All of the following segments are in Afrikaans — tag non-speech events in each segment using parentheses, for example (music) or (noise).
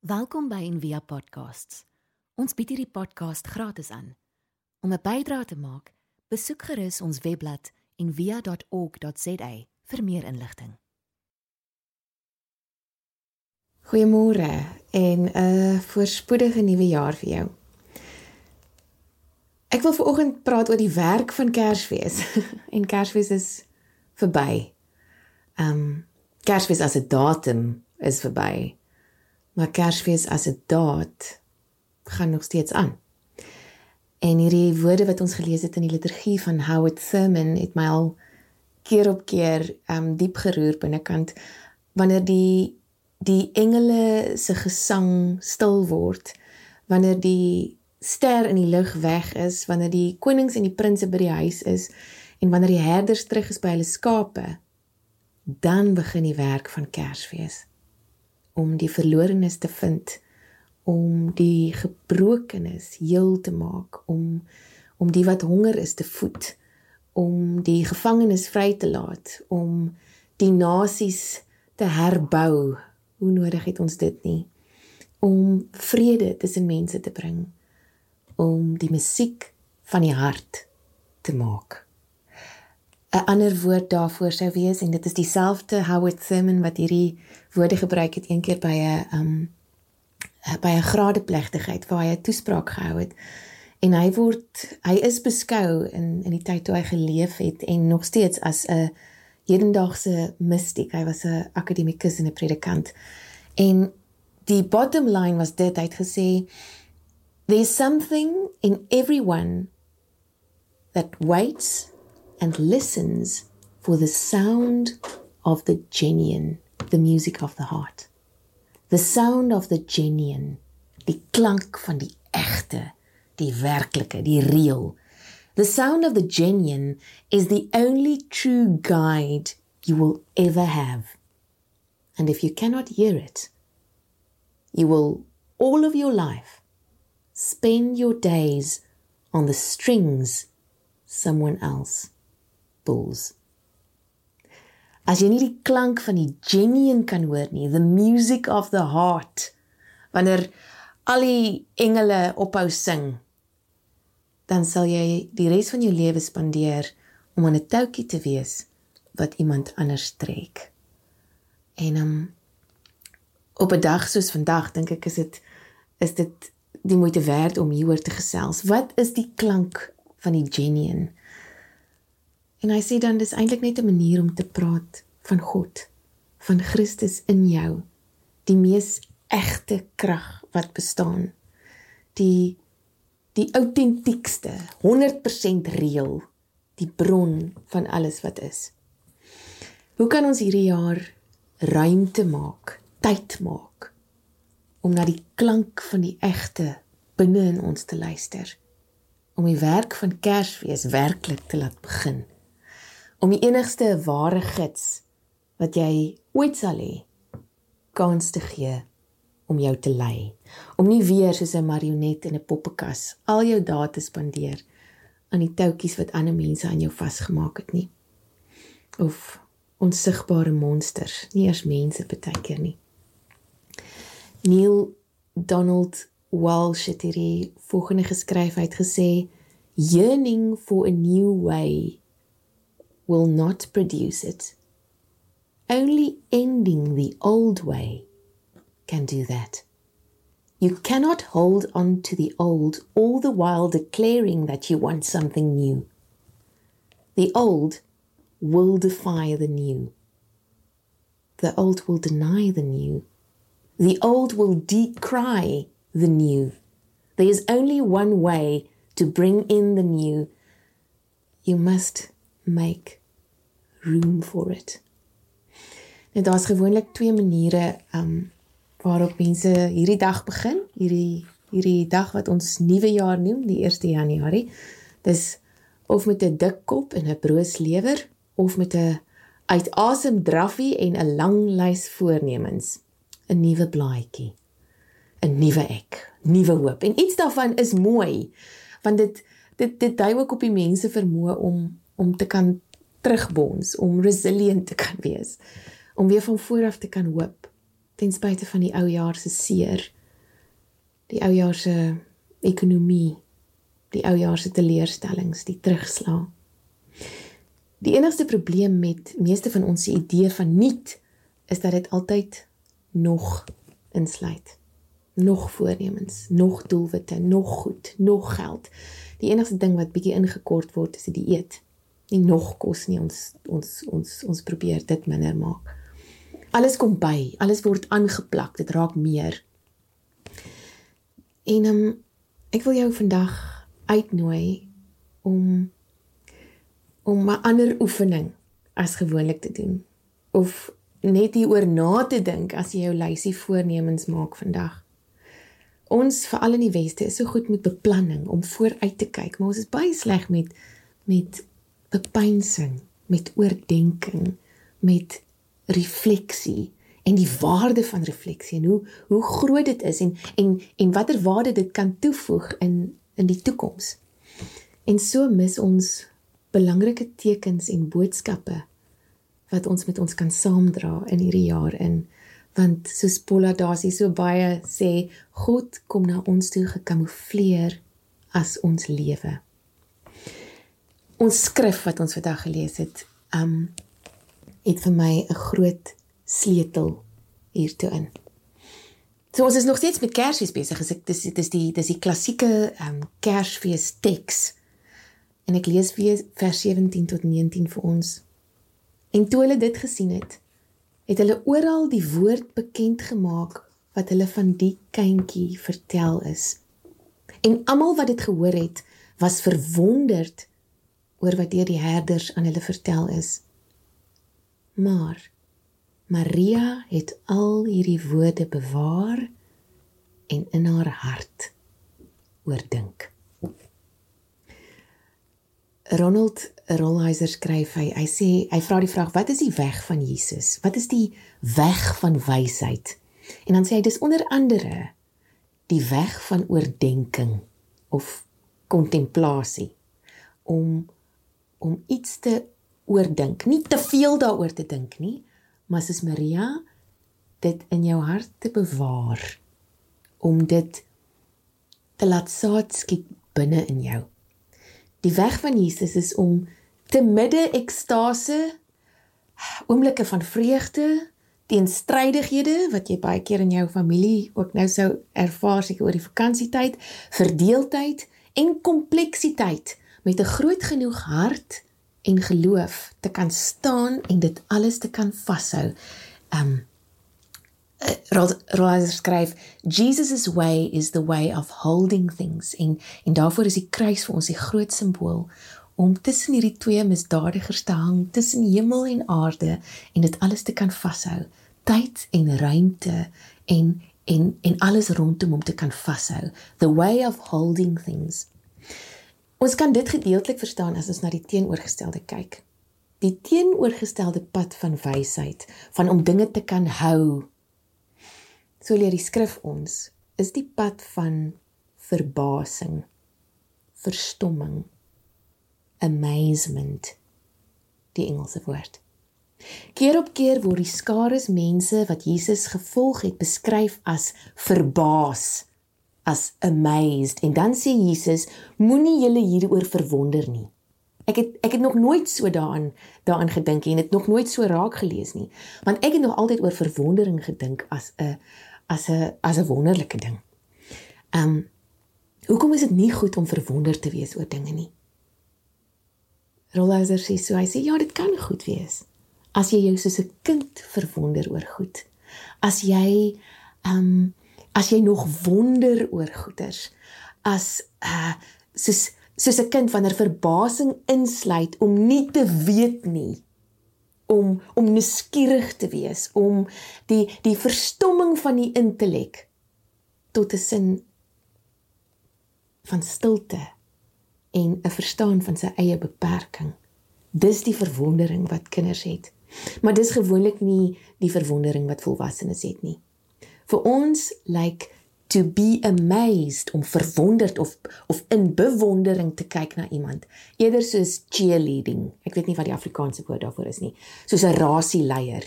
Welkom by Envia Podcasts. Ons bied hierdie podcast gratis aan. Om 'n bydrae te maak, besoek gerus ons webblad en via.org.za vir meer inligting. Goeiemôre en 'n uh, voorspoedige nuwe jaar vir jou. Ek wil veraloggend praat oor die werk van Kersfees. (laughs) en Kersfees is verby. Ehm um, Kersfees as 'n datum is verby. Maar Kersfees as 'n daad gaan nog steeds aan. En hierdie woorde wat ons gelees het in die liturgie van Howard Thurman het my al keer op keer um diep geroer binnekant wanneer die die engele se gesang stil word wanneer die ster in die lug weg is wanneer die konings en die prinses by die huis is en wanneer die herders terug is by hulle skape dan begin die werk van Kersfees om die verlorenes te vind om die gebrokenes heel te maak om om die wat honger is te voed om die gevangenes vry te laat om die nasies te herbou. Hoe nodig het ons dit nie? Om vrede tussen mense te bring om die musiek van die hart te maak 'n ander woord daarvoor sou wees en dit is dieselfde Howard Thurman wat hierdie woorde gebruik het een keer by 'n um by 'n gradeplegtigheid waar hy 'n toespraak gehou het. En hy word hy is beskou in in die tyd toe hy geleef het en nog steeds as 'n hedendaagse mystiek. Hy was 'n akademikus en 'n predikant. En die bottom line was dit. Hy het gesê there's something in everyone that waits and listens for the sound of the genuine, the music of the heart. The sound of the genuine, die klank van die egte, die werklike, die real. The sound of the genuine is the only true guide you will ever have. And if you cannot hear it, you will all of your life spend your days on the strings someone else pulls. As jy nie die klank van die genuine kan hoor nie, the music of the heart, wanneer al die engele ophou sing, dan sal jy die res van jou lewe spandeer om aan 'n toukie te wees wat iemand anders trek. En um op 'n dag soos vandag dink ek is dit is dit die moeite werd om hieroor te gesels. Wat is die klank van die genuine? En hy sê dan dis eintlik net 'n manier om te praat van God, van Christus in jou, die mees egte krag wat bestaan. Die die autentiekste, 100% reël, die bron van alles wat is. Hoe kan ons hierdie jaar ruimte maak, tyd maak om na die klank van die egte binne in ons te luister? Om die werk van Kersfees werklik te laat begin om die enigste ware gids wat jy ooit sal hê kans te gee om jou te lei. Om nie weer soos 'n marionet in 'n poppekas al jou dae te spandeer aan die toutjies wat ander mense aan jou vasgemaak het nie. Of onsigbare monsters nie eers mense baie keer nie. Neil Donald Walsh het hierdie volgende geskryf. Hy het gesê yearning for a new way will not produce it. Only ending the old way can do that. You cannot hold on to the old all the while declaring that you want something new. The old will defy the new. The old will deny the new. The old will decry the new. There is only one way to bring in the new. You must make room for it. Net daar's gewoonlik twee maniere um waarop mense hierdie dag begin, hierdie hierdie dag wat ons nuwe jaar noem, die 1 Januarie. Dis of met 'n dik kop en 'n broos lewer of met 'n uitasem draffie en 'n lang lys voornemens. 'n Nuwe blaadjie. 'n Nuwe ek, nuwe hoop. En iets daarvan is mooi want dit dit dit dui ook op die mense vermoë om om te kan terugbons om resilient te kan wees om weer van voor af te kan hoop ten spyte van die ou jaar se seer, die ou jaar se ekonomie, die ou jaar se teleurstellings, die terugslag. Die enigste probleem met meeste van ons se idee van nuut is dat dit altyd nog insluit. Nog voornemens, nog doelwitte, nog goed, nog geld. Die enigste ding wat bietjie ingekort word is die dieet. Nie nog kos nie, ons ons ons ons probeer dit minder maak. Alles kom by, alles word aangeplak, dit raak meer. En um, ek wil jou vandag uitnooi om om 'n ander oefening as gewoonlik te doen of net hieroor na te dink as jy jou lysie voornemens maak vandag. Ons veral in die weste is so goed met beplanning om vooruit te kyk, maar ons is baie sleg met met bepeinsing, met oordeenking, met refleksie en die waarde van refleksie en hoe hoe groot dit is en en en watter waarde dit kan toevoeg in in die toekoms. En so mis ons belangrike tekens en boodskappe wat ons met ons kan saamdra in hierdie jaar in want soos Paula daarsie so baie sê God kom na ons toe gekamoufleer as ons lewe. Ons skrif wat ons vandag gelees het, um het vir my 'n groot sleutel hiertoe in. So ons is nog steeds met Kersfees besig. Dis dis die dis die klassieke um Kersfees teks En ek lees weer vers 17 tot 19 vir ons. En toe hulle dit gesien het, het hulle oral die woord bekend gemaak wat hulle van die kindjie vertel is. En almal wat dit gehoor het, was verwonderd oor wat deur die herders aan hulle vertel is. Maar Maria het al hierdie woorde bewaar en in haar hart oordink. Ronald Rolheiser skryf hy hy sê hy vra die vraag wat is die weg van Jesus? Wat is die weg van wysheid? En dan sê hy dis onder andere die weg van oordeenking of kontemplasie om om iets te oordink, nie te veel daaroor te dink nie, maar soos Maria dit in jou hart te bewaar om dit te laat saad skiet binne in jou. Die weg van Jesus is om te midde ekstase, oomblikke van vreugde, teenstrydighede wat jy baie keer in jou familie ook nou sou ervaar seker oor die vakansietyd, verdeeldheid en kompleksiteit met 'n groot genoeg hart en geloof te kan staan en dit alles te kan vashou. Um Rosa skryf Jesus's way is the way of holding things. En en daarvoor is die kruis vir ons die groot simbool om tussen hierdie twee misdadigers te hang tussen hemel en aarde en dit alles te kan vashou tyd en ruimte en en en alles rondom hom te kan vashou the way of holding things ons kan dit gedeeltelik verstaan as ons na die teenoorgestelde kyk. Die teenoorgestelde pad van wysheid van om dinge te kan hou. So leer die skrif ons is die pad van verbasing, verstomming, amazement die Engelse woord. Keer op keer word die skares mense wat Jesus gevolg het beskryf as verbaas, as amazed en dan sê Jesus moenie julle hieroor verwonder nie. Ek het ek het nog nooit so daaraan daaraan gedink en het nog nooit so raak gelees nie want ek het nog altyd oor verwondering gedink as 'n as 'n as 'n wonderlike ding. Um hoekom is dit nie goed om verwonder te wees oor dinge nie? Rollhauser sê so, hy sê ja, dit kan goed wees. As jy jou soos 'n kind verwonder oor goed. As jy um as jy nog wonder oor goeders. As uh soos soos 'n kind wanneer verbasing insluit om nie te weet nie om om nuuskierig te wees, om die die verstomming van die intellek tot 'n sin van stilte en 'n verstaan van sy eie beperking. Dis die verwondering wat kinders het. Maar dis gewoonlik nie die verwondering wat volwassenes het nie. Vir ons lyk like to be amazed om verwonderd of of in bewondering te kyk na iemand eerder soos cheerleading ek weet nie wat die Afrikaanse woord daarvoor is nie soos 'n rasieleier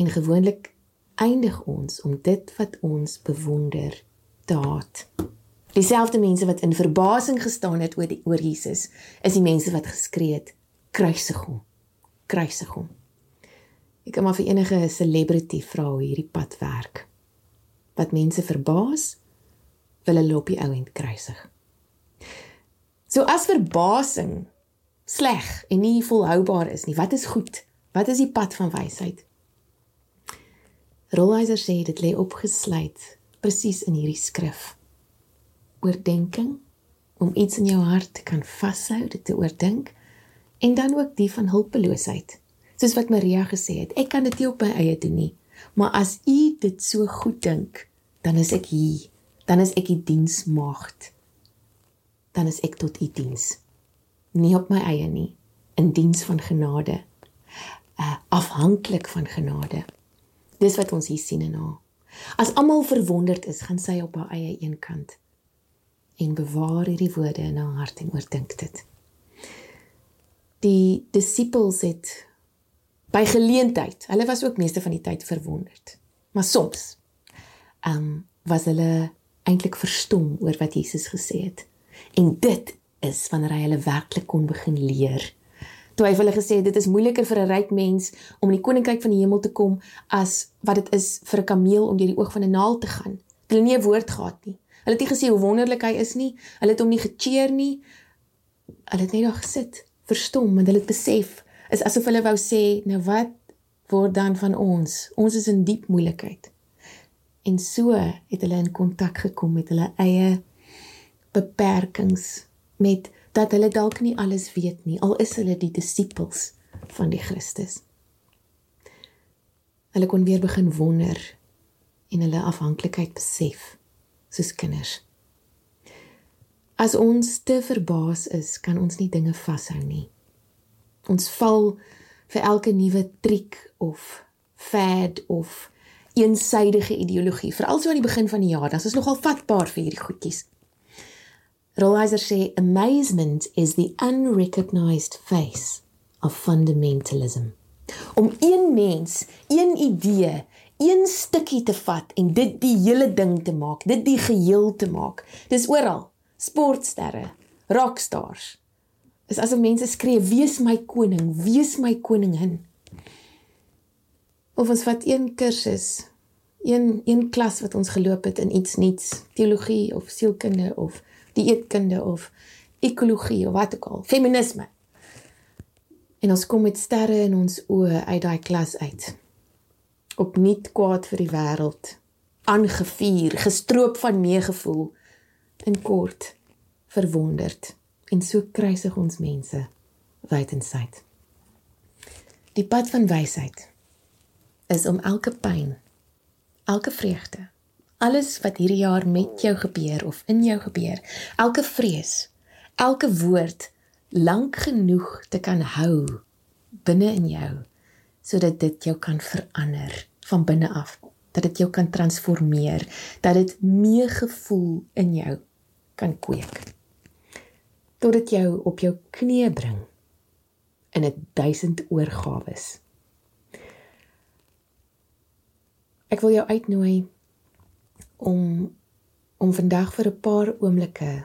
en gewoonlik eindig ons om dit wat ons bewonder te haat. Dieselfde mense wat in verbasing gestaan het oor die oor Jesus, is die mense wat geskree het: kruisig hom. Kruisig hom. Ek kan maar vir enige celebrity vra hoe hierdie pad werk. Wat mense verbaas, wil hulle op die ouend kruisig. So as verbasing sleg en nie volhoubaar is nie, wat is goed? Wat is die pad van wysheid? Rolheiser sê dit lê opgesluit presies in hierdie skrif. Oordenking om iets in jou hart te kan vashou, dit te oordink en dan ook die van hulpeloosheid soos wat Maria gesê het, ek kan dit nie op my eie doen nie. Maar as u dit so goed dink, dan is ek hier. Dan is ek die diensmaagd. Dan is ek tot u diens. Nie op my eie nie, in diens van genade. Uh afhanklik van genade. Dis wat ons hier sien en haar. As almal verwonderd is, gaan sy op haar eie een kant en bewaar hierdie woorde in haar hart en oordink dit. Die disippels het by geleentheid. Hulle was ook meeste van die tyd verwonderd. Maar soms ehm um, was hulle eintlik verstom oor wat Jesus gesê het. En dit is wanneer hy hulle werklik kon begin leer. Toe hy hulle gesê het dit is moeiliker vir 'n ryk mens om in die koninkryk van die hemel te kom as wat dit is vir 'n kameel om deur die oog van 'n naald te gaan. Hulle nie 'n woord gehad nie. Hulle het nie gesê hoe wonderlik hy is nie. Hulle het hom nie gecheer nie. Hulle het net daar gesit, verstom, en hulle het besef is asof hulle wou sê, nou wat word dan van ons? Ons is in diep moeilikheid. En so het hulle in kontak gekom met hulle eie beperkings met dat hulle dalk nie alles weet nie, al is hulle die disippels van die Christus. Hulle kon weer begin wonder en hulle afhanklikheid besef soos kinders. As ons te verbaas is, kan ons nie dinge vashou nie. Ons val vir elke nuwe triek of fad of eensydige ideologie, veral so aan die begin van die jaar, dan is nogal vatbaar vir hierdie goedjies. Rolheiser sê amazement is the unrecognized face of fundamentalism. Om een mens, een idee, een stukkie te vat en dit die hele ding te maak, dit die geheel te maak. Dis oral. Sportsterre, rockstars, is asof mense skree wees my koning, wees my koningin. Of ons vat een kursus, een een klas wat ons geloop het in iets nuuts, teologie of sielkunde of dieetkunde of ekologie of wat ook al, feminisme. En ons kom met sterre in ons oë uit daai klas uit. Opnuut kwaad vir die wêreld, aangevuur, gestroop van meegevoel, in kort verwonderd en so kruisig ons mense wyd en suid. Die pad van wysheid is om elke pyn, elke vreugde, alles wat hierdie jaar met jou gebeur of in jou gebeur, elke vrees, elke woord lank genoeg te kan hou binne in jou sodat dit jou kan verander van binne af, dat dit jou kan transformeer, dat dit meegevoel in jou kan kweek tot dit jou op jou knieë bring in 'n duisend oorgawes. Ek wil jou uitnooi om om vandag vir 'n paar oomblikke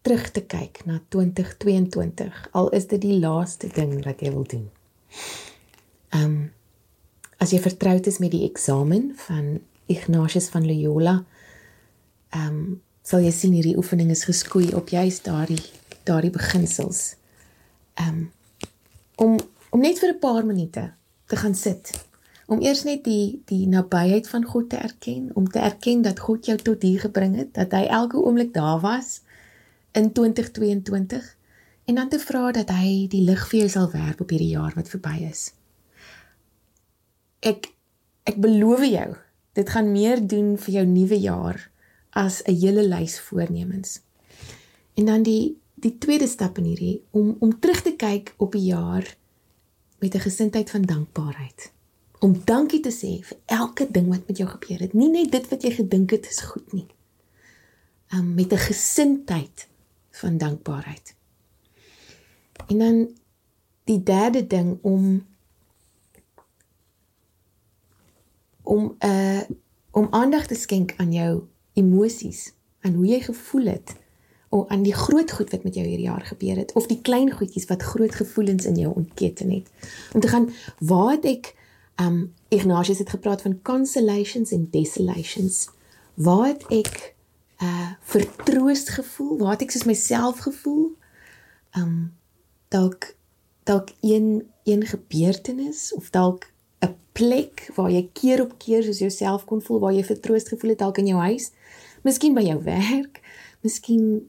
terug te kyk na 2022 al is dit die laaste ding wat jy wil doen. Um as jy vertroud is met die eksamen van Ignatius van Loyola, um sal jy sien hierdie oefening is geskoei op juist daardie daardie beginsels. Um om om net vir 'n paar minute te gaan sit. Om eers net die die nabyheid van God te erken, om te erken dat God jou tot hier gebring het, dat hy elke oomblik daar was in 2022 en dan te vra dat hy die lig vir jou sal werp op hierdie jaar wat verby is. Ek ek beloof jou, dit gaan meer doen vir jou nuwe jaar as 'n hele lys voornemens. En dan die die tweede stap in hierdie om om terug te kyk op die jaar met 'n gesindheid van dankbaarheid. Om dankie te sê vir elke ding wat met jou gebeur het, nie net dit wat jy gedink het is goed nie. Um met 'n gesindheid van dankbaarheid. En dan die derde ding om om 'n uh, om aandag te skenk aan jou emosies, aan hoe jy gevoel het of aan die groot goed wat met jou hierdie jaar gebeur het of die klein goedjies wat groot gevoelens in jou ontketen het. Om te gaan waar het ek um Ignatius het gepraat van consolations en desolations. Waar het ek uh vertroost gevoel? Waar het ek soos myself gevoel? Um dalk dalk een een gebeurtenis of dalk plek waar jy keer op keer soos jouself kon voel waar jy vertroost gevoel het dalk in jou huis, miskien by jou werk, miskien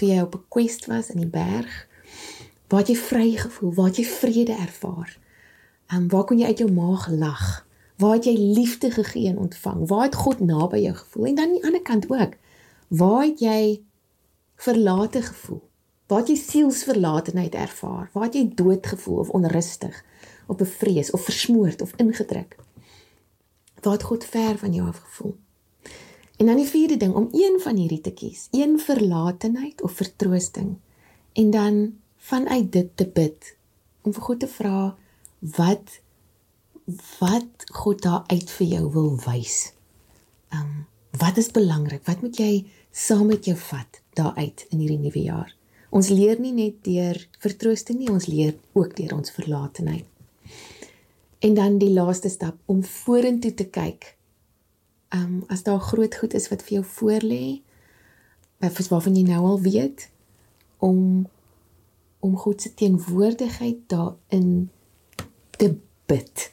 toe jy op 'n quest was in die berg, waar jy vry gevoel, waar jy vrede ervaar? En waar kon jy uit jou maag lag? Waar het jy liefde gegee en ontvang? Waar het God naby jou gevoel? En dan aan die ander kant ook, waar het jy verlate gevoel? Waar het jy sielsverlatenheid ervaar? Waar het jy dood gevoel of onrustig of bevrees of versmoord of ingedruk? Waar het God ver van jou af gevoel? En dan die vierde ding om een van hierdie te kies, een verlatenheid of vertroosting en dan vanuit dit te bid om vir God te vra wat wat God daar uit vir jou wil wys. Um wat is belangrik? Wat moet jy saam met jou vat daaruit in hierdie nuwe jaar? Ons leer nie net deur vertroosting nie, ons leer ook deur ons verlatenheid. En dan die laaste stap om vorentoe te kyk. Um as daar groot goed is wat vir jou voorlê, wat waarvan jy nou al weet om om God se teenwoordigheid daarin te bid.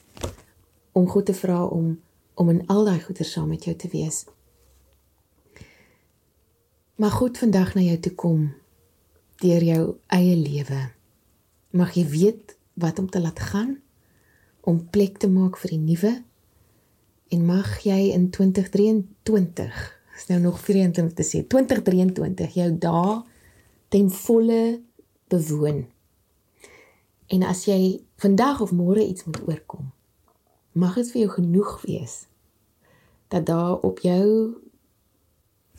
Om God te vra om om in al daai goeie saam met jou te wees. Maar God vandag na jou toe kom deur jou eie lewe. Mag jy weet wat om te laat gaan om plek te maak vir die nuwe en mag jy in 2023 is nou nog vreemd om te sê 2023 jou dae ten volle bewoon. En as jy vandag of môre iets moet oorkom, mag dit vir jou genoeg wees dat daar op jou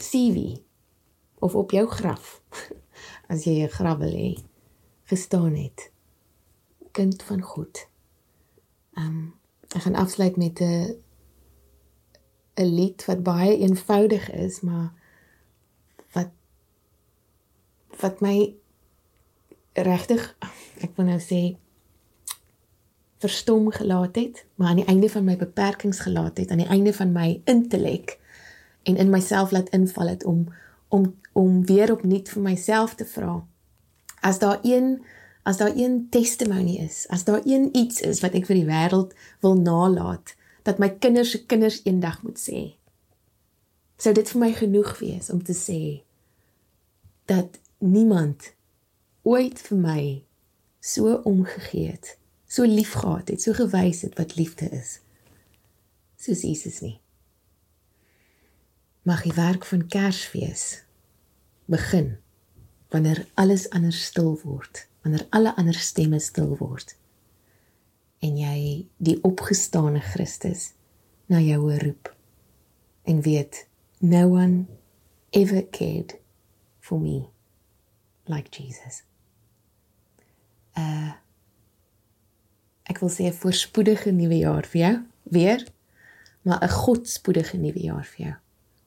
CV of op jou graf (laughs) as jy 'n graf wil hê gestaan het kind van God. Ehm um, ek gaan afsluit met 'n 'n lied wat baie eenvoudig is, maar wat wat my regtig ek wil nou sê verstom gelaat het, maar aan die einde van my beperkings gelaat het, aan die einde van my intellek en in myself laat inval het om om om weer opnuut vir myself te vra. As daar een as daar een testimony is, as daar een iets is wat ek vir die wêreld wil nalat, dat my kinders se kinders eendag moet sê. Sou dit vir my genoeg wees om te sê dat niemand ooit vir my so omgegee het, so liefgehad het, so gewys het wat liefde is. Soos Jesus nie. Mag die werk van Kersfees begin wanneer alles anders stil word, wanneer alle ander stemme stil word en jy die opgestane Christus na jou roep en weet no one ever cared for me like Jesus. Uh ek wil sê 'n voorspoedige nuwe jaar vir jou weer, maar 'n godspoedige nuwe jaar vir jou.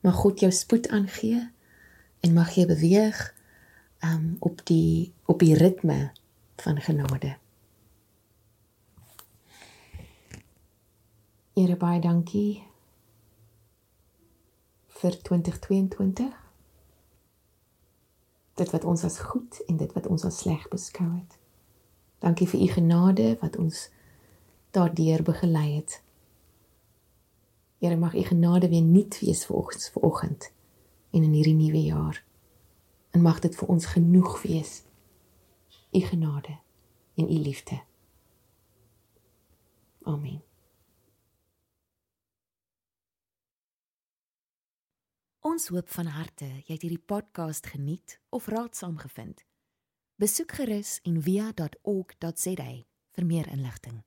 Mag God jou spoed aangee en mag jy beweeg um op die op die ritme van genade. Here baie dankie vir 2022. Dit wat ons as goed en dit wat ons as sleg beskou het. Dankie vir u genade wat ons daardeur begelei het. Here mag u genade weer nuut wees vir ons vanoggend en in hierdie nuwe jaar. En mag dit vir ons genoeg wees. U genade en u liefde. Amen. Ons hoop van harte jy het hierdie podcast geniet of raadsaam gevind. Besoek gerus en via.ok.za vir meer inligting.